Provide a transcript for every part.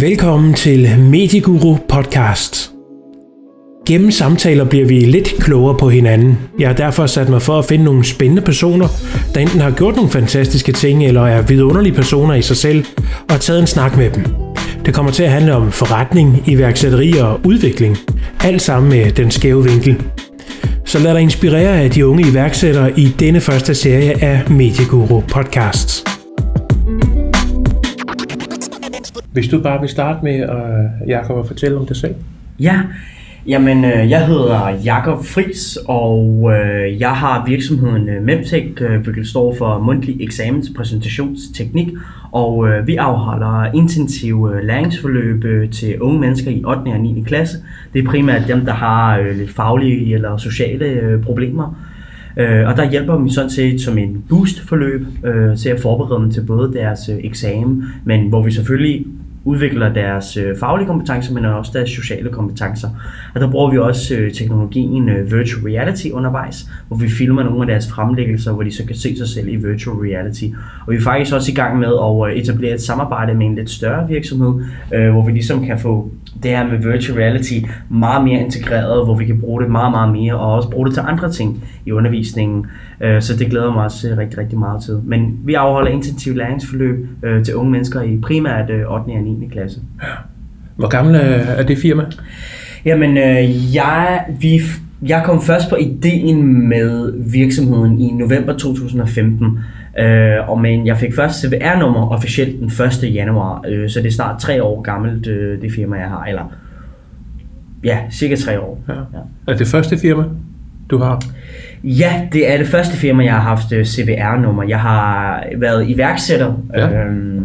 Velkommen til Medieguru Podcast. Gennem samtaler bliver vi lidt klogere på hinanden. Jeg har derfor sat mig for at finde nogle spændende personer, der enten har gjort nogle fantastiske ting, eller er vidunderlige personer i sig selv, og taget en snak med dem. Det kommer til at handle om forretning, iværksætteri og udvikling. Alt sammen med den skæve vinkel. Så lad dig inspirere af de unge iværksættere i denne første serie af Medieguru Podcasts. Hvis du bare vil starte med, øh, at Jacob, at fortælle om dig selv. Ja, jamen øh, jeg hedder Jakob Fris, og øh, jeg har virksomheden øh, Memtech, øh, hvilket står for Mundtlig Eksamens Præsentationsteknik, og øh, vi afholder intensive læringsforløb til unge mennesker i 8. og 9. klasse. Det er primært dem, der har lidt faglige eller sociale problemer. og der hjælper vi sådan set som en boost-forløb til at forberede dem til både deres eksamen, men hvor vi selvfølgelig udvikler deres øh, faglige kompetencer, men også deres sociale kompetencer. Og der bruger vi også øh, teknologien øh, virtual reality undervejs, hvor vi filmer nogle af deres fremlæggelser, hvor de så kan se sig selv i virtual reality. Og vi er faktisk også i gang med at øh, etablere et samarbejde med en lidt større virksomhed, øh, hvor vi ligesom kan få det her med virtual reality meget mere integreret, hvor vi kan bruge det meget, meget mere, og også bruge det til andre ting i undervisningen. Øh, så det glæder mig også rigtig, rigtig meget til. Men vi afholder intensiv læringsforløb øh, til unge mennesker i primært 8. og 9. klasse. Hvor gammel er det firma? Jamen, øh, jeg, vi, jeg kom først på ideen med virksomheden i november 2015. Øh, og men jeg fik først CVR-nummer officielt den 1. januar, øh, så det er snart tre år gammelt, øh, det firma jeg har, eller ja, cirka tre år. Ja. Ja. Er det første firma, du har? Ja, det er det første firma, jeg har haft øh, CVR-nummer. Jeg har været iværksætter, ja. øh,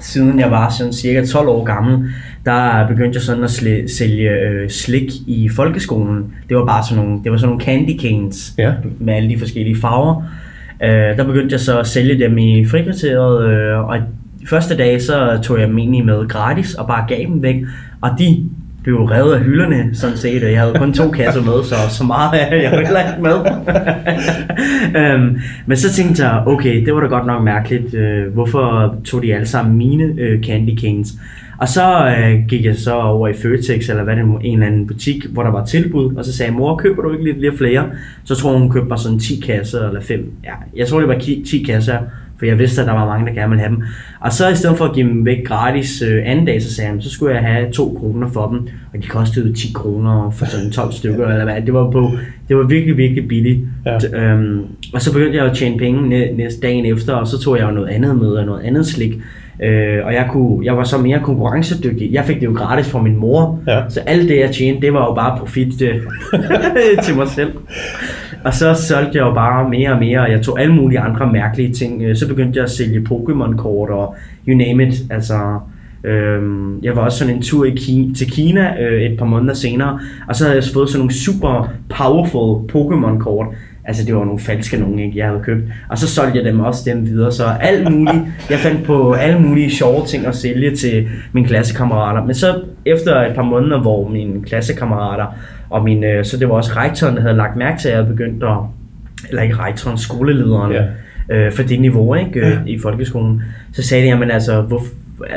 siden jeg var sådan cirka 12 år gammel. Der begyndte jeg sådan at sl- sælge øh, slik i folkeskolen. Det var bare sådan nogle, det var sådan nogle candy canes ja. med alle de forskellige farver. Øh, der begyndte jeg så at sælge dem i frikvarteret, øh, og de første dage så tog jeg dem egentlig med gratis og bare gav dem væk. Og de blev revet af hylderne, sådan set. Jeg havde kun to kasser med, så så meget af jeg heller ikke med. øhm, men så tænkte jeg, okay, det var da godt nok mærkeligt. øh, hvorfor tog de alle sammen mine øh, candy canes? Og så øh, gik jeg så over i Føtex, eller hvad det en eller anden butik, hvor der var tilbud, og så sagde mor, køber du ikke lidt, lidt flere? Så tror hun, hun købte mig sådan 10 kasser, eller 5. Ja, jeg tror, det var 10 kasser, for jeg vidste, at der var mange, der gerne ville have dem. Og så i stedet for at give dem væk gratis øh, anden dag, så sagde jeg, så skulle jeg have 2 kroner for dem, og de kostede 10 kroner for sådan 12 stykker, eller hvad. Det var, på, det var virkelig, virkelig billigt. Ja. Øhm, og så begyndte jeg at tjene penge næste dagen efter, og så tog jeg jo noget andet med, og noget andet slik. Øh, og jeg, kunne, jeg var så mere konkurrencedygtig. Jeg fik det jo gratis fra min mor, ja. så alt det jeg tjente, det var jo bare profit til, til mig selv. Og så solgte jeg jo bare mere og mere, og jeg tog alle mulige andre mærkelige ting. Øh, så begyndte jeg at sælge Pokémon-kort og you name it. Altså, Øhm, jeg var også sådan en tur i Ki- til Kina øh, et par måneder senere, og så havde jeg fået sådan nogle super powerful Pokémon-kort. Altså det var nogle falske nogen, ikke, jeg havde købt. Og så solgte jeg dem også dem videre, så alt muligt. Jeg fandt på alle mulige sjove ting at sælge til mine klassekammerater. Men så efter et par måneder, hvor mine klassekammerater og min, øh, så det var også rektoren, der havde lagt mærke til, at jeg begyndte at, eller ikke rektoren, skolelederen, ja. øh, for det niveau ikke, øh, ja. i folkeskolen. Så sagde de, jamen altså, hvor,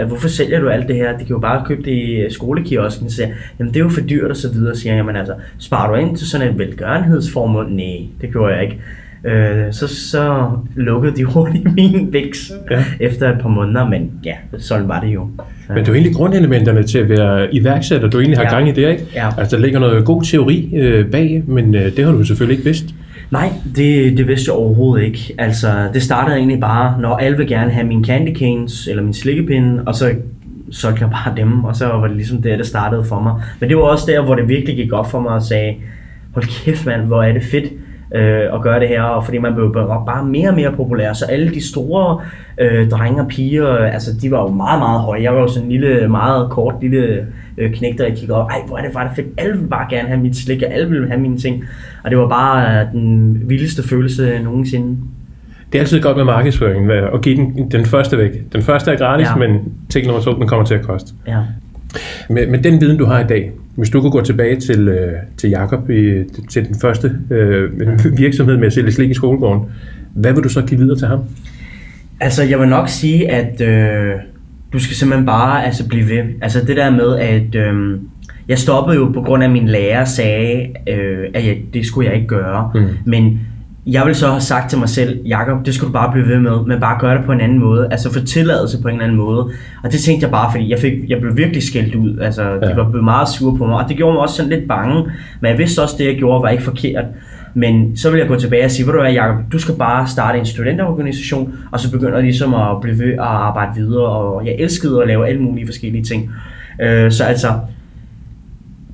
hvorfor sælger du alt det her? De kan jo bare købe det i skolekiosken. Så siger jamen det er jo for dyrt og så videre. Så siger jeg, jamen altså, sparer du ind til sådan et velgørenhedsformål? Nej, det gjorde jeg ikke. Øh, så, så lukkede de hurtigt min vækst ja. efter et par måneder, men ja, sådan var det jo. Men det er jo egentlig grundelementerne til at være iværksætter, du egentlig har ja. gang i det, ikke? Ja. Altså, der ligger noget god teori øh, bag, men øh, det har du selvfølgelig ikke vidst. Nej, det, det vidste jeg overhovedet ikke. Altså, det startede egentlig bare, når alle vil gerne have min candy canes, eller min slikkepinde, og så solgte jeg bare dem, og så var det ligesom det, der startede for mig. Men det var også der, hvor det virkelig gik op for mig og sagde, hold kæft mand, hvor er det fedt øh, at gøre det her, og fordi man blev bare mere og mere populær, så alle de store øh, drenge og piger, altså de var jo meget, meget høje. Jeg var jo sådan en lille, meget kort lille øh, knæk, der kiggede op, ej, hvor er det bare fedt, alle vil bare gerne have mit slik, og alle vil have mine ting. Og det var bare øh, den vildeste følelse nogensinde. Det er altid godt med markedsføringen, at give den, den første væk. Den første er gratis, ja. men ting nummer to, den kommer til at koste. Ja. Med, med den viden, du har i dag, hvis du kunne gå tilbage til, øh, til Jakob i, til den første øh, virksomhed med at sælge slik i skolegården, hvad vil du så give videre til ham? Altså, jeg vil nok sige, at øh, du skal simpelthen bare altså, blive ved. Altså det der med, at øh, jeg stoppede jo på grund af, at min lærer sagde, øh, at jeg, det skulle jeg ikke gøre. Mm. Men jeg vil så have sagt til mig selv, Jakob, det skal du bare blive ved med, men bare gøre det på en anden måde. Altså få tilladelse på en anden måde. Og det tænkte jeg bare, fordi jeg, fik, jeg blev virkelig skældt ud. Altså, ja. de var blevet meget sure på mig, og det gjorde mig også sådan lidt bange. Men jeg vidste også, at det jeg gjorde var ikke forkert. Men så vil jeg gå tilbage og sige, hvor du er, Jacob, du skal bare starte en studenterorganisation, og så begynder ligesom at blive ved at arbejde videre, og jeg elskede at lave alle mulige forskellige ting. Øh, så altså,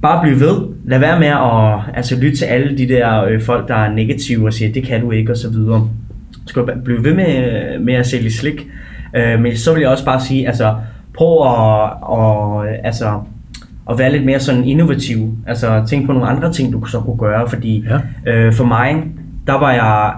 bare blive ved. Lad være med at altså, lytte til alle de der øh, folk, der er negative og siger, det kan du ikke, og så videre. Du skal blive ved med, med at sælge slik. Øh, men så vil jeg også bare sige, altså, prøv at, og, altså, at være lidt mere sådan innovativ. Altså tænk på nogle andre ting, du så kunne gøre, fordi ja. øh, for mig, der var jeg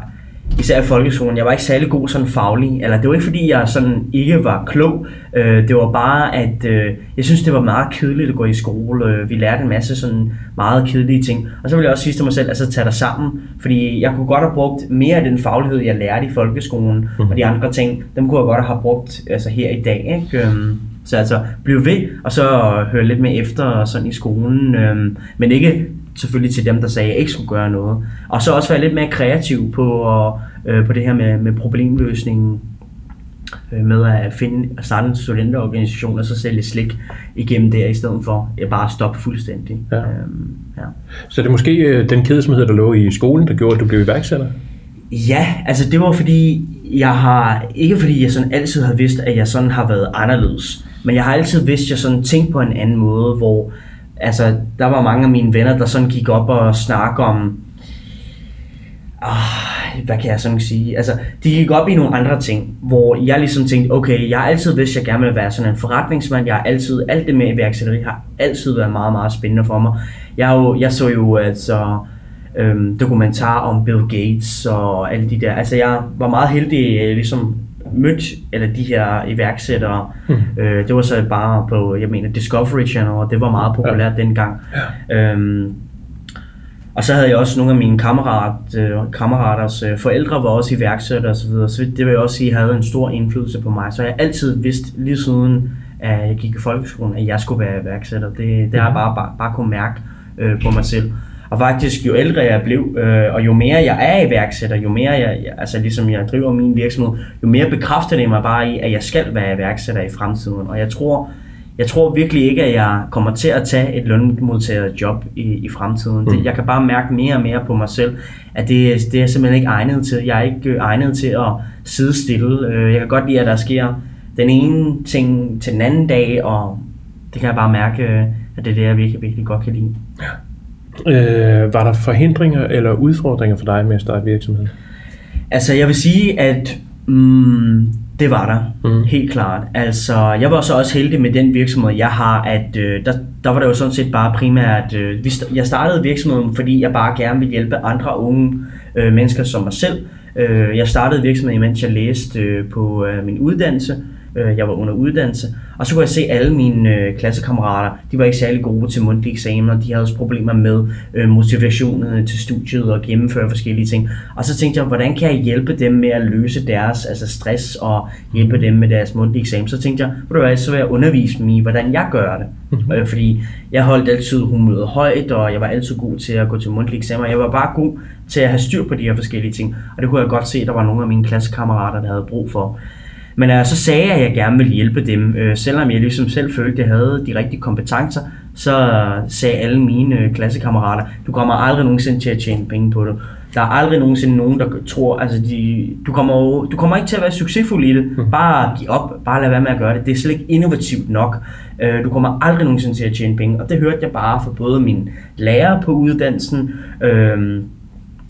især i folkeskolen, jeg var ikke særlig god sådan faglig, eller det var ikke fordi, jeg sådan ikke var klog, øh, det var bare, at øh, jeg synes, det var meget kedeligt at gå i skole, øh, vi lærte en masse sådan meget kedelige ting, og så vil jeg også sige til mig selv, altså tage dig sammen, fordi jeg kunne godt have brugt mere af den faglighed, jeg lærte i folkeskolen, mm. og de andre ting, dem kunne jeg godt have brugt altså her i dag, ikke? Øhm, så altså, bliv ved, og så høre lidt med efter sådan i skolen, øhm, men ikke selvfølgelig til dem, der sagde, at jeg ikke skulle gøre noget. Og så også være lidt mere kreativ på, øh, på det her med, med problemløsningen øh, med at finde at starte en studenterorganisation og så sælge slik igennem der, i stedet for at bare stoppe fuldstændig. Ja. Øhm, ja. Så det er måske øh, den kedsomhed, der lå i skolen, der gjorde, at du blev iværksætter? Ja, altså det var fordi, jeg har, ikke fordi jeg sådan altid har vidst, at jeg sådan har været anderledes, men jeg har altid vidst, at jeg sådan tænkte på en anden måde, hvor altså, der var mange af mine venner, der sådan gik op og snakkede om, ah, hvad kan jeg sådan sige, altså, de gik op i nogle andre ting, hvor jeg ligesom tænkte, okay, jeg har altid vidst, at jeg gerne vil være sådan en forretningsmand, jeg har altid, alt det med iværksætteri har altid været meget, meget spændende for mig. Jeg, jo, jeg så jo altså, øhm, dokumentar om Bill Gates og alle de der, altså jeg var meget heldig, øh, ligesom mødt eller de her iværksættere. Mm. Øh, det var så bare på, jeg mener, Discovery Channel, og det var meget populært ja. dengang. Ja. Øhm, og så havde jeg også nogle af mine kammerat, øh, kammeraters øh, forældre var også iværksættere osv., så, så det vil jeg også sige havde en stor indflydelse på mig. Så jeg har altid vidst lige siden, at jeg gik i folkeskolen, at jeg skulle være iværksætter. Det, det har jeg bare, bare, bare kunne mærke øh, på mig selv. Og faktisk, jo ældre jeg blev, øh, og jo mere jeg er iværksætter, jo mere jeg, jeg, altså ligesom jeg driver min virksomhed, jo mere bekræfter det mig bare i, at jeg skal være iværksætter i fremtiden. Og jeg tror, jeg tror virkelig ikke, at jeg kommer til at tage et lønmodtaget job i, i fremtiden. Mm. Det, jeg kan bare mærke mere og mere på mig selv, at det, det er simpelthen ikke egnet til. Jeg er ikke egnet til at sidde stille. Øh, jeg kan godt lide, at der sker den ene ting til den anden dag, og det kan jeg bare mærke, at det er det, jeg virkelig, virkelig godt kan lide. Ja. Øh, var der forhindringer eller udfordringer for dig med at starte virksomhed? Altså, jeg vil sige, at mm, det var der, mm. helt klart. Altså, jeg var så også heldig med den virksomhed, jeg har, at øh, der, der var det jo sådan set bare primært, øh, jeg startede virksomheden, fordi jeg bare gerne ville hjælpe andre unge øh, mennesker som mig selv. Øh, jeg startede virksomheden, mens jeg læste øh, på øh, min uddannelse, øh, jeg var under uddannelse, og så kunne jeg se alle mine øh, klassekammerater, de var ikke særlig gode til mundtlige eksamener, de havde også problemer med øh, motivationen til studiet og gennemføre forskellige ting. Og så tænkte jeg, hvordan kan jeg hjælpe dem med at løse deres altså stress og hjælpe dem med deres mundtlige eksamen? Så tænkte jeg, du hvad, så vil jeg undervise dem i, hvordan jeg gør det. Mm-hmm. Øh, fordi jeg holdt altid humøret højt, og jeg var altid god til at gå til mundtlige eksamener. Jeg var bare god til at have styr på de her forskellige ting. Og det kunne jeg godt se, at der var nogle af mine klassekammerater, der havde brug for. Men øh, så sagde jeg, at jeg gerne ville hjælpe dem. Øh, selvom jeg ligesom selv følte, at jeg havde de rigtige kompetencer, så sagde alle mine øh, klassekammerater, du kommer aldrig nogensinde til at tjene penge på det. Der er aldrig nogensinde nogen, der tror, altså de, du, kommer, du kommer ikke til at være succesfuld i det. Mm. Bare giv op, bare lad være med at gøre det. Det er slet ikke innovativt nok. Øh, du kommer aldrig nogensinde til at tjene penge. Og det hørte jeg bare fra både min lærer på uddannelsen, øh,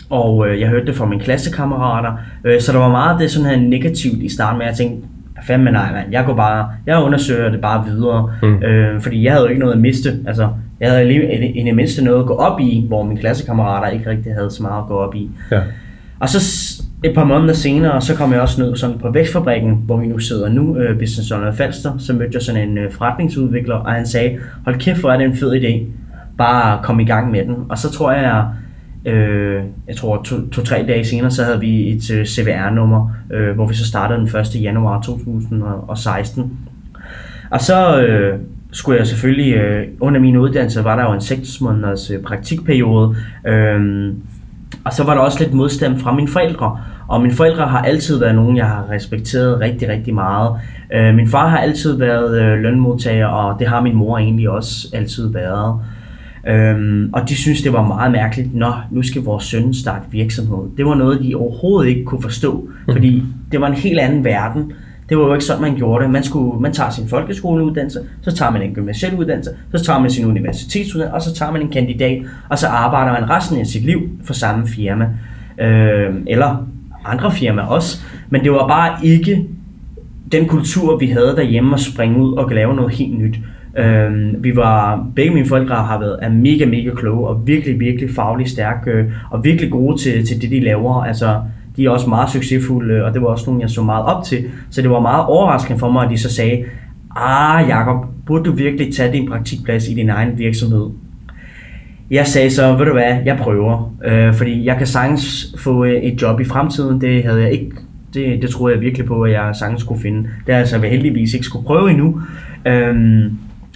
og øh, jeg hørte det fra mine klassekammerater, øh, så der var meget det sådan her negativt i starten med, at jeg tænkte, fandme nej mand, jeg går bare, jeg undersøger det bare videre, mm. øh, fordi jeg havde jo ikke noget at miste, altså jeg havde i det mindste noget at gå op i, hvor mine klassekammerater ikke rigtig havde så meget at gå op i. Ja. Og så et par måneder senere, så kom jeg også ned sådan på Vækstfabrikken, hvor vi nu sidder nu, øh, Business Owner Falster, så mødte jeg sådan en øh, forretningsudvikler, og han sagde, hold kæft, hvor er det en fed idé, bare kom i gang med den. Og så tror jeg, Øh, jeg tror to-tre to, dage senere, så havde vi et øh, uh, CVR-nummer, øh, hvor vi så startede den 1. januar 2016. Og så øh, skulle jeg selvfølgelig, øh, under min uddannelse var der jo en 6 måneders øh, praktikperiode, øh, og så var der også lidt modstand fra mine forældre. Og mine forældre har altid været nogen, jeg har respekteret rigtig, rigtig meget. Øh, min far har altid været øh, lønmodtager, og det har min mor egentlig også altid været. Øhm, og de synes, det var meget mærkeligt, når nu skal vores søn starte virksomhed. Det var noget, de overhovedet ikke kunne forstå, mm. fordi det var en helt anden verden. Det var jo ikke sådan, man gjorde det. Man, skulle, man tager sin folkeskoleuddannelse, så tager man en gymnasiel uddannelse, så tager man sin universitetsuddannelse, og så tager man en kandidat, og så arbejder man resten af sit liv for samme firma. Øh, eller andre firmaer også. Men det var bare ikke den kultur, vi havde derhjemme at springe ud og lave noget helt nyt. Øh, vi var, begge mine forældre har været er mega, mega kloge og virkelig, virkelig fagligt stærke øh, og virkelig gode til, til det, de laver. Altså, de er også meget succesfulde, øh, og det var også nogen, jeg så meget op til. Så det var meget overraskende for mig, at de så sagde, ah Jacob, burde du virkelig tage din praktikplads i din egen virksomhed? Jeg sagde så, ved du hvad, jeg prøver, øh, fordi jeg kan sagtens få øh, et job i fremtiden, det havde jeg ikke, det, det troede jeg virkelig på, at jeg sagtens skulle finde. Det har jeg altså heldigvis ikke skulle prøve endnu. Øh,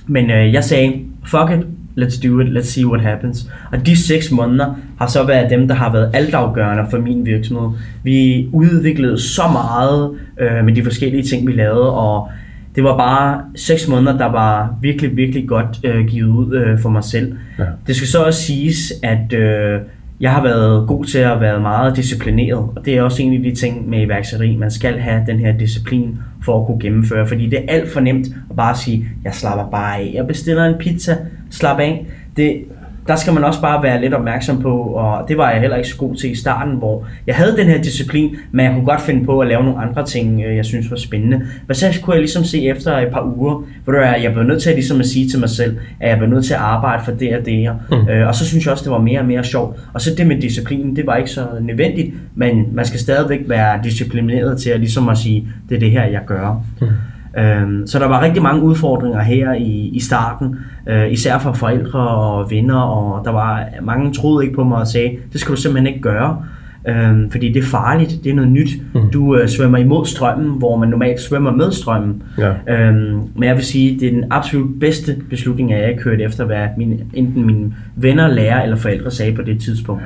men øh, jeg sagde, fuck it, let's do it, let's see what happens. Og de seks måneder har så været dem, der har været altafgørende for min virksomhed. Vi udviklede så meget øh, med de forskellige ting, vi lavede, og det var bare seks måneder, der var virkelig, virkelig godt øh, givet ud øh, for mig selv. Ja. Det skal så også siges, at øh, jeg har været god til at være meget disciplineret, og det er også en af de ting med iværksætteri. Man skal have den her disciplin for at kunne gennemføre, fordi det er alt for nemt at bare sige, jeg slapper bare af, jeg bestiller en pizza, slap af. Det, der skal man også bare være lidt opmærksom på, og det var jeg heller ikke så god til i starten, hvor jeg havde den her disciplin, men jeg kunne godt finde på at lave nogle andre ting, øh, jeg synes var spændende. Men så kunne jeg ligesom se efter et par uger, hvor jeg blev nødt til at, ligesom at sige til mig selv, at jeg blev nødt til at arbejde for det og det her. Mm. Øh, og så synes jeg også, det var mere og mere sjovt. Og så det med disciplinen, det var ikke så nødvendigt, men man skal stadigvæk være disciplineret til at ligesom at sige, det er det her, jeg gør. Mm. Øhm, så der var rigtig mange udfordringer her i, i starten, øh, især for forældre og venner, og der var mange troede ikke på mig og sagde, det skal du simpelthen ikke gøre, øhm, fordi det er farligt, det er noget nyt. Mm. Du øh, svømmer imod strømmen, hvor man normalt svømmer med strømmen. Ja. Øhm, men jeg vil sige, det er den absolut bedste beslutning, at jeg ikke hørte efter, hvad mine, enten mine venner, lærer eller forældre sagde på det tidspunkt.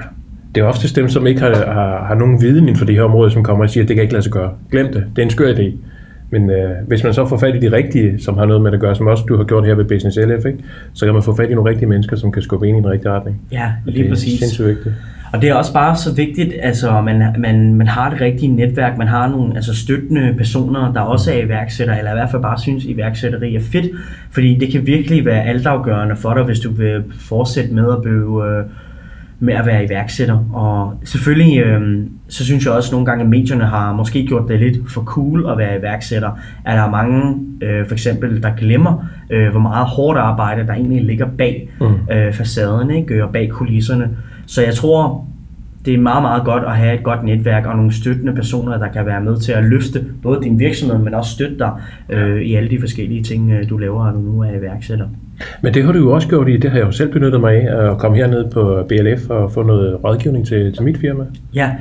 Det er ofte dem, som ikke har, har, har nogen viden inden for det her område, som kommer og siger, at det kan ikke lade sig gøre. Glem det, det er en skør idé. Men øh, hvis man så får fat i de rigtige, som har noget med det at gøre, som også du har gjort her ved Business LF, ikke? så kan man få fat i nogle rigtige mennesker, som kan skubbe ind i den rigtige retning. Ja, lige det præcis. Det er sindssygt vigtigt. Og det er også bare så vigtigt, altså man, man, man har det rigtige netværk, man har nogle altså støttende personer, der også er iværksætter, eller i hvert fald bare synes, iværksætteri er fedt, fordi det kan virkelig være altafgørende for dig, hvis du vil fortsætte med at blive øh, med at være iværksætter. Og selvfølgelig, øh, så synes jeg også at nogle gange, at medierne har måske gjort det lidt for cool at være iværksætter. At der er mange, øh, for eksempel, der glemmer, øh, hvor meget hårdt arbejde, der egentlig ligger bag mm. øh, facaden, ikke? og bag kulisserne. Så jeg tror, det er meget, meget godt at have et godt netværk og nogle støttende personer, der kan være med til at løfte både din virksomhed, men også støtte dig øh, i alle de forskellige ting, øh, du laver, når du nu er iværksætter. Men det har du jo også gjort i, det har jeg jo selv benyttet mig af, at komme herned på BLF og få noget rådgivning til, til mit firma. Ja,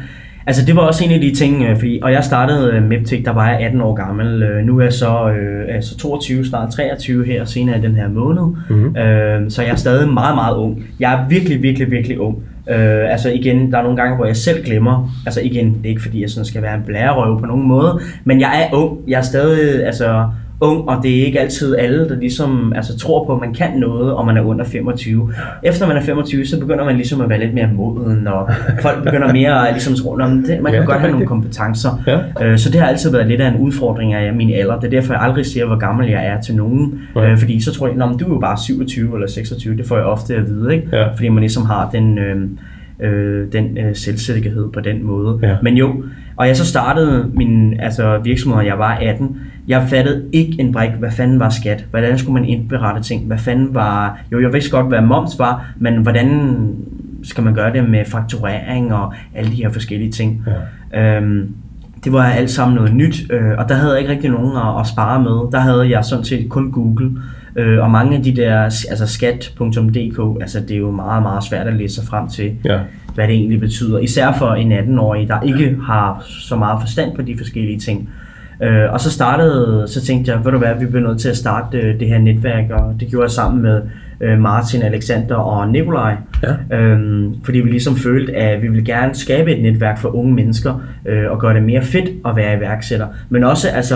Altså det var også en af de ting, øh, fordi, og jeg startede øh, MedTech, der var jeg 18 år gammel. Nu er jeg så øh, altså 22, snart 23 her senere i den her måned. Mm-hmm. Øh, så jeg er stadig meget, meget ung. Jeg er virkelig, virkelig, virkelig ung. Øh, altså igen, der er nogle gange, hvor jeg selv glemmer, altså igen, det er ikke fordi, jeg sådan skal være en blærerøv på nogen måde, men jeg er ung, jeg er stadig, altså ung, og det er ikke altid alle, der ligesom altså, tror på, at man kan noget, og man er under 25. Efter man er 25, så begynder man ligesom at være lidt mere moden, og folk begynder mere at ligesom tro, at man kan ja, godt have nogle kompetencer. Ja. Øh, så det har altid været lidt af en udfordring af min alder. Det er derfor, jeg aldrig siger, hvor gammel jeg er til nogen. Ja. Øh, fordi så tror jeg, at du er jo bare 27 eller 26. Det får jeg ofte at vide, ikke? Ja. fordi man ligesom har den... Øh, øh, den øh, selvsikkerhed på den måde. Ja. Men jo, og jeg så startede min altså, virksomhed, jeg var 18. Jeg fattede ikke en brik, hvad fanden var skat? Hvordan skulle man indberette ting? Hvad fanden var... Jo, jeg vidste godt, hvad moms var, men hvordan skal man gøre det med fakturering og alle de her forskellige ting? Ja. Øhm, det var alt sammen noget nyt, øh, og der havde jeg ikke rigtig nogen at, at spare med. Der havde jeg sådan set kun Google. Øh, og mange af de der, altså skat.dk, altså det er jo meget, meget svært at læse sig frem til, ja. hvad det egentlig betyder. Især for en 18-årig, der ikke har så meget forstand på de forskellige ting. Øh, og så startede, så tænkte jeg, ved du hvad, vi bliver nødt til at starte øh, det her netværk, og det gjorde jeg sammen med øh, Martin, Alexander og Nikolaj. Ja. Øhm, fordi vi ligesom følte, at vi ville gerne skabe et netværk for unge mennesker, øh, og gøre det mere fedt at være iværksætter. Men også altså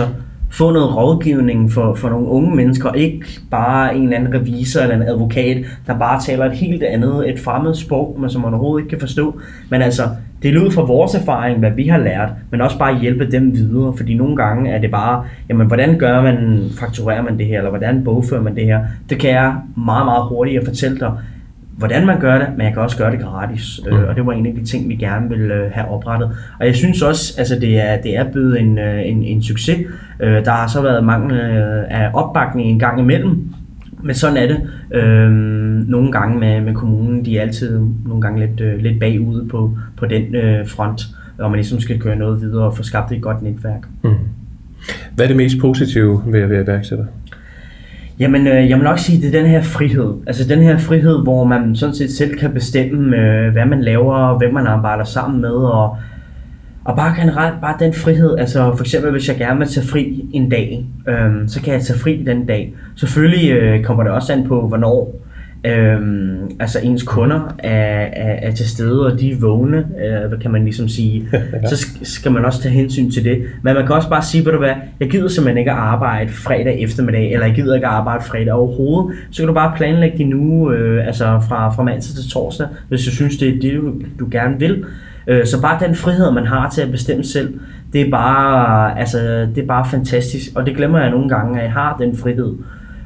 få noget rådgivning for, for nogle unge mennesker, ikke bare en eller anden revisor eller en advokat, der bare taler et helt andet, et fremmed sprog, men som man overhovedet ikke kan forstå. Men altså, det er ud fra vores erfaring, hvad vi har lært, men også bare hjælpe dem videre, fordi nogle gange er det bare, jamen hvordan gør man, fakturerer man det her, eller hvordan bogfører man det her? Det kan jeg meget, meget hurtigt fortælle dig, hvordan man gør det, men jeg kan også gøre det gratis. Øh, mm. og det var en af de ting, vi gerne ville øh, have oprettet. Og jeg synes også, altså det er, det er blevet en, øh, en, en succes. der har så været mange af opbakning en gang imellem, men sådan er det. Øh, nogle gange med, med kommunen, de er altid nogle gange lidt, øh, lidt bagud på, på den øh, front, og man ligesom skal køre noget videre og få skabt et godt netværk. Mm. Hvad er det mest positive ved at være iværksætter? Jamen, øh, jeg må nok sige, det er den her frihed. Altså den her frihed, hvor man sådan set selv kan bestemme, øh, hvad man laver, og hvem man arbejder sammen med, og, og bare generelt, bare den frihed. Altså for eksempel, hvis jeg gerne vil tage fri en dag, øh, så kan jeg tage fri den dag. Selvfølgelig øh, kommer det også an på, hvornår Øhm, altså ens kunder er, er, er til stede, og de er vågne, øh, hvad kan man ligesom sige. ja. Så skal man også tage hensyn til det. Men man kan også bare sige, ved du hvad, jeg gider simpelthen ikke at arbejde fredag eftermiddag, eller jeg gider ikke at arbejde fredag overhovedet. Så kan du bare planlægge din uge øh, altså fra, fra mandag til torsdag, hvis du synes, det er det, du, du gerne vil. Øh, så bare den frihed, man har til at bestemme selv, det er bare, altså, det er bare fantastisk. Og det glemmer jeg nogle gange, at jeg har den frihed.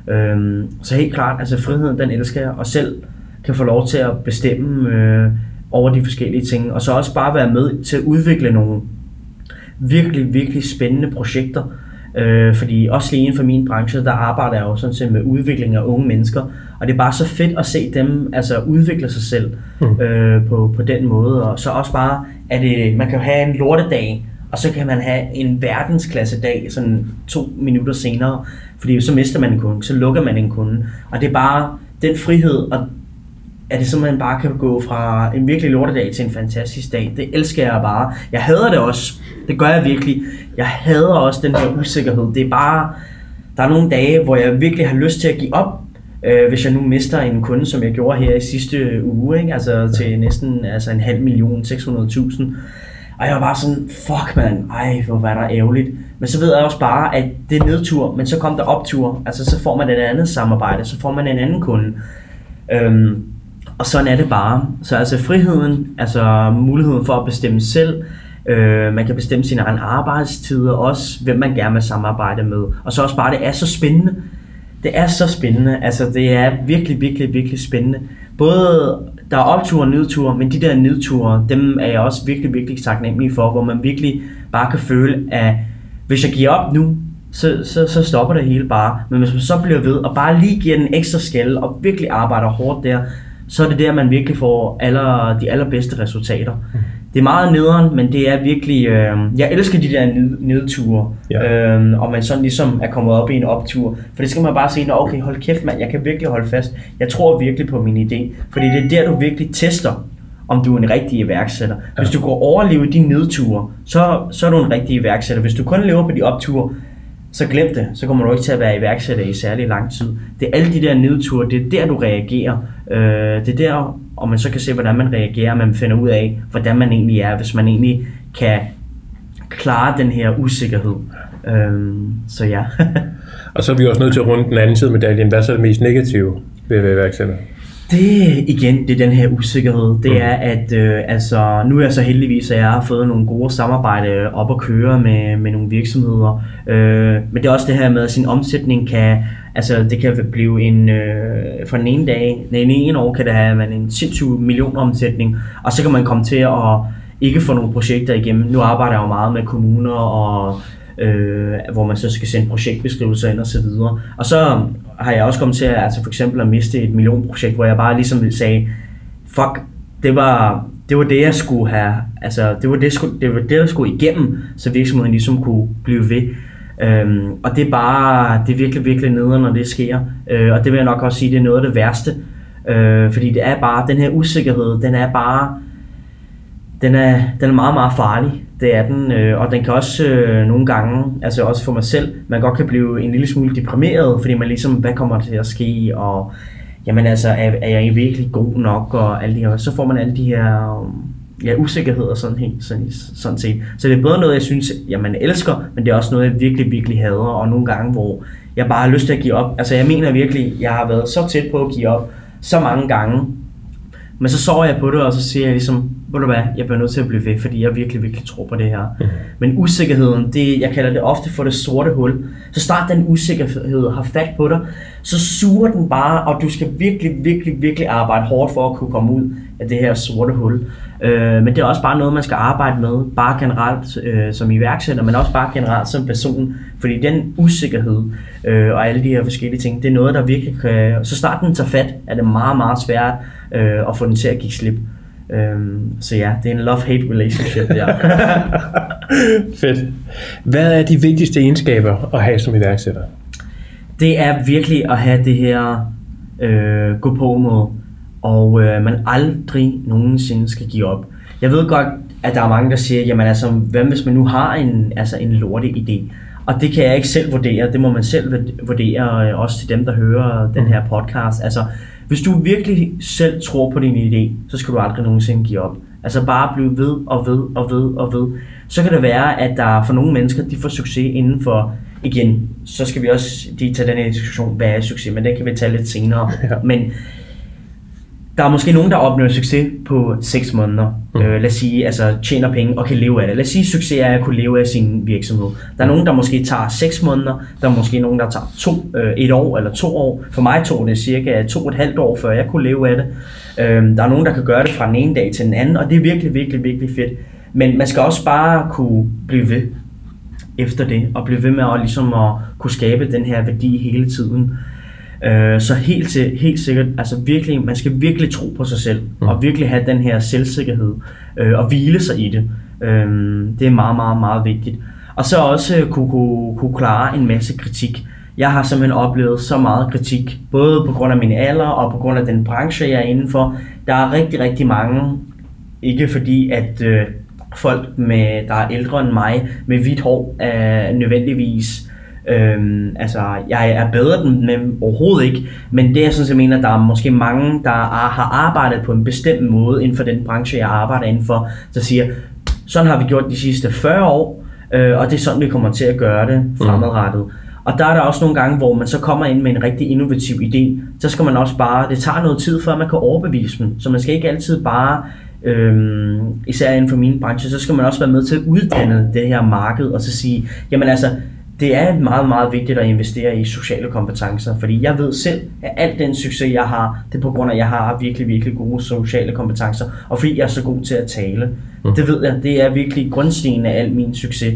Øhm, så helt klart, altså friheden, den elsker jeg, og selv kan få lov til at bestemme øh, over de forskellige ting, og så også bare være med til at udvikle nogle virkelig, virkelig spændende projekter. Øh, fordi også lige inden for min branche, der arbejder jeg jo sådan set med udvikling af unge mennesker, og det er bare så fedt at se dem altså udvikle sig selv mm. øh, på, på den måde, og så også bare, at det, man kan have en lortedag, og så kan man have en verdensklasse dag sådan to minutter senere, fordi så mister man en kunde, så lukker man en kunde. Og det er bare den frihed, og at det simpelthen bare kan gå fra en virkelig lortedag til en fantastisk dag. Det elsker jeg bare. Jeg hader det også. Det gør jeg virkelig. Jeg hader også den her usikkerhed. Det er bare, der er nogle dage, hvor jeg virkelig har lyst til at give op, øh, hvis jeg nu mister en kunde, som jeg gjorde her i sidste uge, ikke? altså til næsten altså en halv million, 600.000. Og jeg var bare sådan, fuck man, ej, hvor var der ærgerligt. Men så ved jeg også bare, at det er nedtur, men så kom der optur. Altså så får man et andet samarbejde, så får man en anden kunde. Øhm, og sådan er det bare. Så altså friheden, altså muligheden for at bestemme selv, øh, man kan bestemme sine egne arbejdstider, også hvem man gerne vil samarbejde med. Og så også bare, det er så spændende. Det er så spændende. Altså det er virkelig, virkelig, virkelig spændende. Både der er opture og nedture, men de der nedture, dem er jeg også virkelig, virkelig taknemmelig for, hvor man virkelig bare kan føle, at hvis jeg giver op nu, så, så, så stopper det hele bare. Men hvis man så bliver ved og bare lige giver den ekstra skal og virkelig arbejder hårdt der, så er det der, man virkelig får aller, de allerbedste resultater. Mm. Det er meget nederen, men det er virkelig... Øh, jeg elsker de der ned, nedture, ja. øh, og man sådan ligesom er kommet op i en optur. For det skal man bare sige, okay, hold kæft mand, jeg kan virkelig holde fast. Jeg tror virkelig på min idé. Fordi det er der, du virkelig tester, om du er en rigtig iværksætter. Hvis du går overleve de nedture, så, så er du en rigtig iværksætter. Hvis du kun lever på de opture, så glem det. Så kommer du ikke til at være iværksætter i særlig lang tid. Det er alle de der nedture, det er der, du reagerer. Øh, det er der, og man så kan se, hvordan man reagerer, og man finder ud af, hvordan man egentlig er, hvis man egentlig kan klare den her usikkerhed. Øh, så ja. og så er vi også nødt til at runde den anden side af medaljen. Hvad er så det mest negative ved at være iværksætter? Det igen, det er den her usikkerhed. Det mm. er, at øh, altså, nu er jeg så heldigvis, at jeg har fået nogle gode samarbejde op at køre med, med nogle virksomheder. Øh, men det er også det her med, at sin omsætning kan, altså det kan blive en, øh, for den ene dag, den ene år kan det have man en sindssyg million omsætning, og så kan man komme til at ikke få nogle projekter igennem. Nu arbejder jeg jo meget med kommuner og øh, hvor man så skal sende projektbeskrivelser ind og så videre. Og så har jeg også kommet til at, altså for eksempel at miste et millionprojekt, hvor jeg bare ligesom sagde, fuck, det var, det var det, jeg skulle have, altså det var det, det var det, der skulle igennem, så virksomheden ligesom kunne blive ved. Øhm, og det er bare, det er virkelig, virkelig nederen, når det sker. Øh, og det vil jeg nok også sige, det er noget af det værste. Øh, fordi det er bare, den her usikkerhed, den er bare, den er, den er meget, meget farlig. Det er den, øh, og den kan også øh, nogle gange, altså også for mig selv, man godt kan blive en lille smule deprimeret, fordi man ligesom, hvad kommer der til at ske, og jamen altså, er, er jeg virkelig god nok, og alle de her, så får man alle de her ja, usikkerheder sådan, helt, sådan, sådan set. Så det er både noget, jeg synes, ja, man elsker, men det er også noget, jeg virkelig, virkelig hader, og nogle gange, hvor jeg bare har lyst til at give op. Altså jeg mener virkelig, jeg har været så tæt på at give op, så mange gange, men så sover jeg på det, og så siger jeg ligesom, ved du hvad, jeg bliver nødt til at blive ved, fordi jeg virkelig, virkelig tror på det her. Mm. Men usikkerheden, det, jeg kalder det ofte for det sorte hul. Så snart den usikkerhed har fat på dig, så suger den bare, og du skal virkelig, virkelig, virkelig arbejde hårdt for at kunne komme ud af det her sorte hul. Øh, men det er også bare noget, man skal arbejde med, bare generelt øh, som iværksætter, men også bare generelt som person. Fordi den usikkerhed øh, og alle de her forskellige ting, det er noget, der virkelig kan... Så snart den tager fat, er det meget, meget svært øh, at få den til at give slip. Um, så ja, det er en love-hate relationship der. Fedt. Hvad er de vigtigste egenskaber at have som iværksætter? Det er virkelig at have det her øh, gå på mod, og øh, man aldrig nogensinde skal give op. Jeg ved godt, at der er mange, der siger, jamen altså, hvad hvis man nu har en, altså en lortig idé? Og det kan jeg ikke selv vurdere, det må man selv vurdere, øh, også til dem, der hører den her podcast. Altså, hvis du virkelig selv tror på din idé, så skal du aldrig nogensinde give op. Altså bare blive ved og ved og ved og ved. Så kan det være, at der for nogle mennesker, de får succes inden for, igen, så skal vi også de tage den her diskussion, hvad er succes, men det kan vi tage lidt senere. Ja. Men der er måske nogen, der opnår succes på 6 måneder. Mm. Øh, lad os sige, altså tjener penge og kan leve af det. Lad os sige, succes er at kunne leve af sin virksomhed. Der er nogen, der måske tager 6 måneder. Der er måske nogen, der tager to, øh, et år eller to år. For mig tog det cirka to og et halvt år, før jeg kunne leve af det. Øh, der er nogen, der kan gøre det fra den ene dag til den anden, og det er virkelig, virkelig, virkelig fedt. Men man skal også bare kunne blive ved efter det, og blive ved med at, ligesom at kunne skabe den her værdi hele tiden. Øh, så helt, til, helt sikkert, altså virkelig, man skal virkelig tro på sig selv, mm. og virkelig have den her selvsikkerhed, øh, og hvile sig i det. Øh, det er meget, meget, meget vigtigt. Og så også kunne, kunne, kunne klare en masse kritik. Jeg har simpelthen oplevet så meget kritik, både på grund af min alder og på grund af den branche, jeg er indenfor. Der er rigtig, rigtig mange, ikke fordi at øh, folk, med, der er ældre end mig, med hvidt hår, er nødvendigvis Øhm, altså, jeg er bedre end dem overhovedet ikke, men det er sådan, jeg mener, der er måske mange, der er, har arbejdet på en bestemt måde inden for den branche, jeg arbejder indenfor, der siger, sådan har vi gjort de sidste 40 år, øh, og det er sådan, vi kommer til at gøre det mm. fremadrettet. Mm. Og der er der også nogle gange, hvor man så kommer ind med en rigtig innovativ idé, så skal man også bare, det tager noget tid, før man kan overbevise dem, så man skal ikke altid bare Øhm, især inden for min branche, så skal man også være med til at uddanne det her marked, og så sige, jamen altså, det er meget, meget vigtigt at investere i sociale kompetencer, fordi jeg ved selv, at al den succes, jeg har, det er på grund af, at jeg har virkelig, virkelig gode sociale kompetencer, og fordi jeg er så god til at tale. Mm. Det ved jeg, det er virkelig grundstenen af al min succes.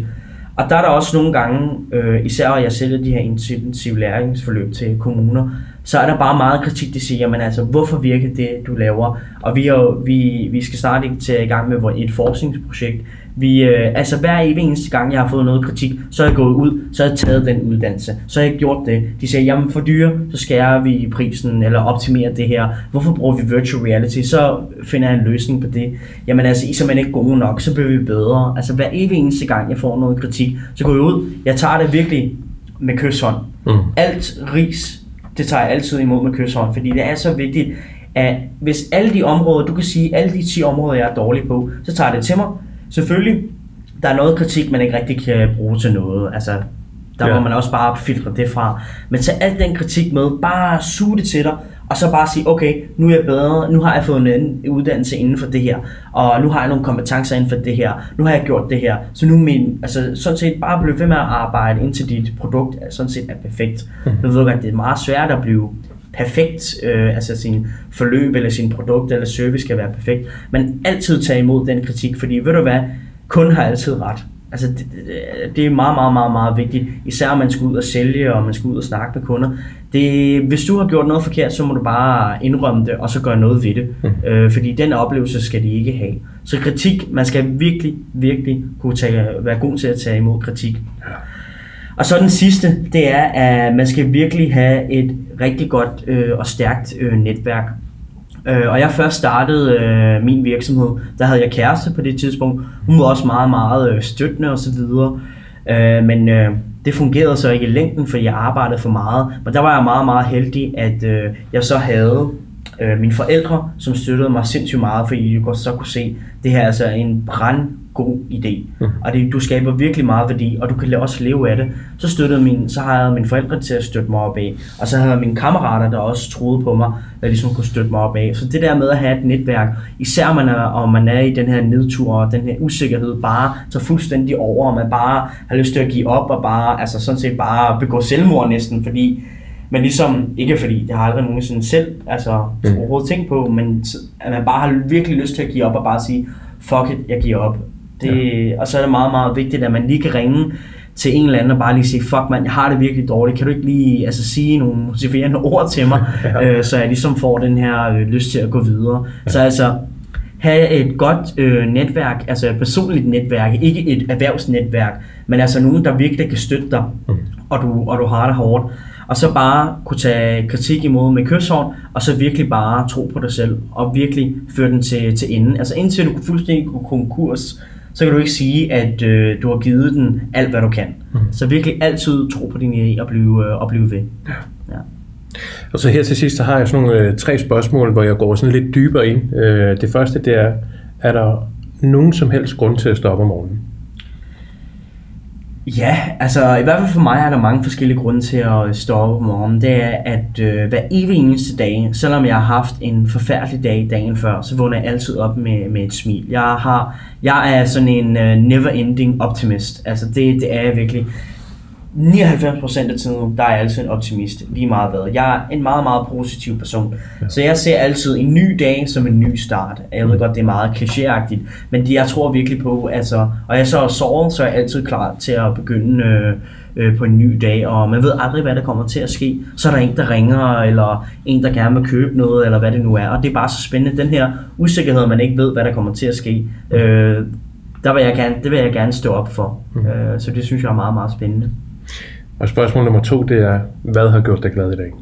Og der er der også nogle gange, øh, især at jeg sælger de her intensive læringsforløb til kommuner, så er der bare meget kritik, de siger, jamen altså, hvorfor virker det, du laver? Og vi, er vi, vi skal snart ikke tage i gang med et forskningsprojekt, vi, øh, altså hver evig eneste gang, jeg har fået noget kritik, så er jeg gået ud, så har jeg taget den uddannelse. Så har jeg gjort det. De siger, jamen for dyre, så skærer vi prisen, eller optimerer det her. Hvorfor bruger vi virtual reality? Så finder jeg en løsning på det. Jamen altså, I er simpelthen ikke gode nok, så bliver vi bedre. Altså hver evig eneste gang, jeg får noget kritik, så går jeg ud. Jeg tager det virkelig med kysshånd. Mm. Alt ris, det tager jeg altid imod med kysshånd, fordi det er så vigtigt, at hvis alle de områder, du kan sige, alle de 10 områder, jeg er dårlig på, så tager det til mig, Selvfølgelig, der er noget kritik, man ikke rigtig kan bruge til noget. Altså, der ja. må man også bare filtre det fra. Men tag al den kritik med, bare suge det til dig, og så bare sige, okay, nu er jeg bedre, nu har jeg fået en uddannelse inden for det her, og nu har jeg nogle kompetencer inden for det her, nu har jeg gjort det her, så nu min, altså sådan set bare blive ved med at arbejde indtil dit produkt sådan set er perfekt. Mm. Nu ved jeg at det er meget svært at blive perfekt, øh, altså sin forløb eller sin produkt eller service skal være perfekt, men altid tage imod den kritik, fordi ved du hvad, kun har altid ret. Altså det, det er meget, meget, meget, meget vigtigt, især man skal ud og sælge, og man skal ud og snakke med kunder. Det, hvis du har gjort noget forkert, så må du bare indrømme det, og så gøre noget ved det. Mm. Øh, fordi den oplevelse skal de ikke have. Så kritik, man skal virkelig, virkelig kunne tage, være god til at tage imod kritik. Ja. Og så den sidste, det er, at man skal virkelig have et rigtig godt øh, og stærkt øh, netværk. Øh, og jeg først startede øh, min virksomhed, der havde jeg kæreste på det tidspunkt. Hun var også meget, meget øh, støttende og så videre. Øh, men øh, det fungerede så ikke i længden, fordi jeg arbejdede for meget. Men der var jeg meget, meget heldig, at øh, jeg så havde øh, mine forældre, som støttede mig sindssygt meget, fordi de så kunne se, at det her er altså en brand god idé. Mm. Og det, du skaber virkelig meget værdi, og du kan også leve af det. Så støttede min, så har jeg mine forældre til at støtte mig op af. Og så havde jeg mine kammerater, der også troede på mig, der ligesom kunne støtte mig op af. Så det der med at have et netværk, især man er, og man er i den her nedtur, og den her usikkerhed bare så fuldstændig over, og man bare har lyst til at give op, og bare, altså sådan set bare begå selvmord næsten, fordi men ligesom, ikke fordi, det har aldrig nogensinde selv altså, mm. overhovedet tænkt på, men at man bare har virkelig lyst til at give op og bare sige, fuck it, jeg giver op. Det, ja. Og så er det meget, meget vigtigt, at man lige kan ringe til en eller anden og bare lige sige, fuck man, jeg har det virkelig dårligt, kan du ikke lige altså, sige nogle motiverende ord til mig, ja. øh, så jeg ligesom får den her øh, lyst til at gå videre. Ja. Så altså, have et godt øh, netværk, altså et personligt netværk, ikke et erhvervsnetværk, men altså nogen, der virkelig kan støtte dig, mm. og, du, og du har det hårdt. Og så bare kunne tage kritik imod med kysshånd, og så virkelig bare tro på dig selv, og virkelig føre den til, til enden. Altså indtil du fuldstændig kunne konkurs, så kan du ikke sige, at øh, du har givet den alt, hvad du kan. Mm. Så virkelig altid tro på din idé og blive, øh, og blive ved. Ja. ja. Og så her til sidst, så har jeg sådan nogle øh, tre spørgsmål, hvor jeg går sådan lidt dybere ind. Øh, det første, det er, er der nogen som helst grund til at stoppe om morgenen? Ja, altså i hvert fald for mig er der mange forskellige grunde til at stå op om morgenen. Det er, at øh, hver evig eneste dag, selvom jeg har haft en forfærdelig dag dagen før, så vågner jeg altid op med, med et smil. Jeg, har, jeg er sådan en øh, never-ending optimist. Altså det, det er jeg virkelig. 99% af tiden, der er jeg altid en optimist, lige meget hvad. Jeg er en meget, meget positiv person. Ja. Så jeg ser altid en ny dag som en ny start. Jeg ved godt, det er meget klichéagtigt, men det, jeg tror virkelig på, altså, og jeg så er såret, så er jeg altid klar til at begynde øh, øh, på en ny dag, og man ved aldrig, hvad der kommer til at ske. Så er der en, der ringer, eller en, der gerne vil købe noget, eller hvad det nu er, og det er bare så spændende. Den her usikkerhed, man ikke ved, hvad der kommer til at ske, øh, der vil jeg gerne, det vil jeg gerne stå op for. Mm. Øh, så det synes jeg er meget, meget spændende. Og spørgsmål nummer to, det er, hvad har gjort dig glad i dag?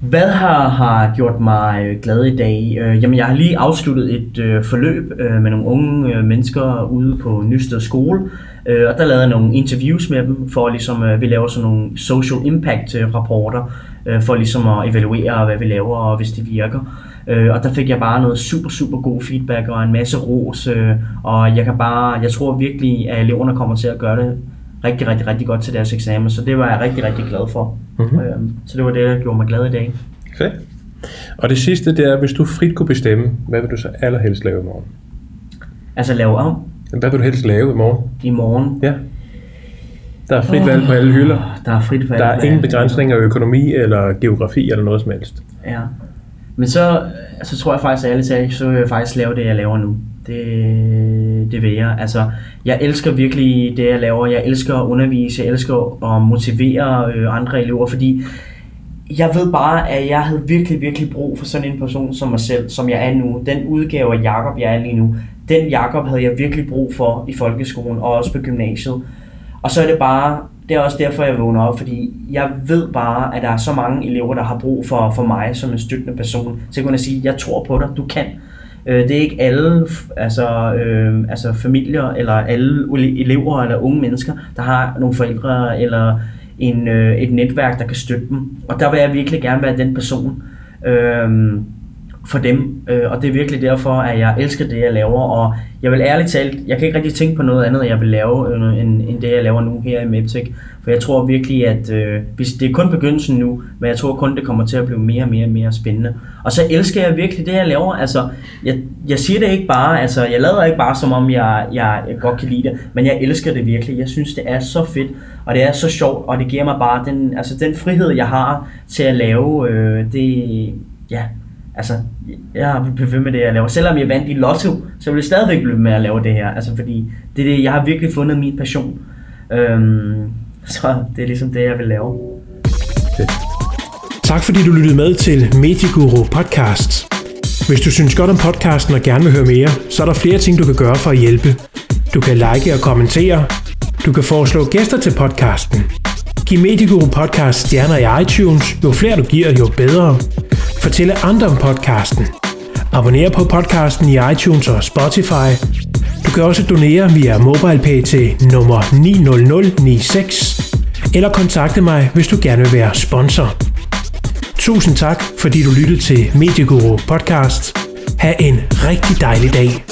Hvad har, har gjort mig øh, glad i dag? Øh, jamen, jeg har lige afsluttet et øh, forløb øh, med nogle unge øh, mennesker ude på Nysted Skole, øh, og der lavede jeg nogle interviews med dem, for ligesom, øh, vi laver sådan nogle social impact øh, rapporter, øh, for ligesom at evaluere, hvad vi laver, og hvis det virker. Øh, og der fik jeg bare noget super, super god feedback og en masse ros, øh, og jeg kan bare, jeg tror virkelig, at eleverne kommer til at gøre det rigtig, rigtig, rigtig godt til deres eksamen, så det var jeg rigtig, rigtig glad for. Mm-hmm. Øhm, så det var det, der gjorde mig glad i dag. Okay. Og det sidste, det er, hvis du frit kunne bestemme, hvad vil du så allerhelst lave i morgen? Altså lave om? Hvad vil du helst lave i morgen? I morgen? Ja. Der er frit oh, valg på alle hylder. Der er frit valg. Der er ingen begrænsninger af økonomi eller geografi eller noget som helst. Ja. Men så, så tror jeg faktisk ærligt talt, så vil jeg faktisk lave det, jeg laver nu. Det, det vil jeg. Altså, jeg elsker virkelig det, jeg laver. Jeg elsker at undervise. Jeg elsker at motivere øh, andre elever, fordi jeg ved bare, at jeg havde virkelig, virkelig brug for sådan en person som mig selv, som jeg er nu. Den udgave af Jakob, jeg er lige nu, den Jakob havde jeg virkelig brug for i folkeskolen og også på gymnasiet. Og så er det bare, det er også derfor, jeg vågner op, fordi jeg ved bare, at der er så mange elever, der har brug for, for mig som en støttende person. Så jeg kunne sige, jeg tror på dig, du kan. Øh, det er ikke alle altså, øh, altså familier eller alle elever eller unge mennesker, der har nogle forældre eller en, øh, et netværk, der kan støtte dem. Og der vil jeg virkelig gerne være den person øh, for dem. Øh, og det er virkelig derfor, at jeg elsker det, jeg laver. Og jeg vil ærligt talt, jeg kan ikke rigtig tænke på noget andet, jeg vil lave, øh, end, end det, jeg laver nu her i Meptech. For jeg tror virkelig, at øh, hvis det er kun begyndelsen nu, men jeg tror kun, det kommer til at blive mere og mere og mere spændende. Og så elsker jeg virkelig det, jeg laver. Altså, jeg, jeg siger det ikke bare, altså, jeg lader ikke bare, som om jeg, jeg, jeg godt kan lide det, men jeg elsker det virkelig. Jeg synes, det er så fedt, og det er så sjovt, og det giver mig bare den, altså, den frihed, jeg har til at lave øh, det, ja, altså, jeg vil blive ved med det, jeg laver. Selvom jeg vandt i lotto, så vil jeg stadigvæk blive med at lave det her. Altså, fordi det er det, jeg har virkelig fundet min passion. Øhm, så det er ligesom det, jeg vil lave. Fedt. Tak fordi du lyttede med til Medieguru Podcast. Hvis du synes godt om podcasten og gerne vil høre mere, så er der flere ting, du kan gøre for at hjælpe. Du kan like og kommentere. Du kan foreslå gæster til podcasten. Giv Medieguru Podcast stjerner i iTunes. Jo flere du giver, jo bedre fortælle andre om podcasten. Abonner på podcasten i iTunes og Spotify. Du kan også donere via MobilePay til nummer 90096 eller kontakte mig, hvis du gerne vil være sponsor. Tusind tak, fordi du lyttede til Medieguru Podcast. Ha' en rigtig dejlig dag.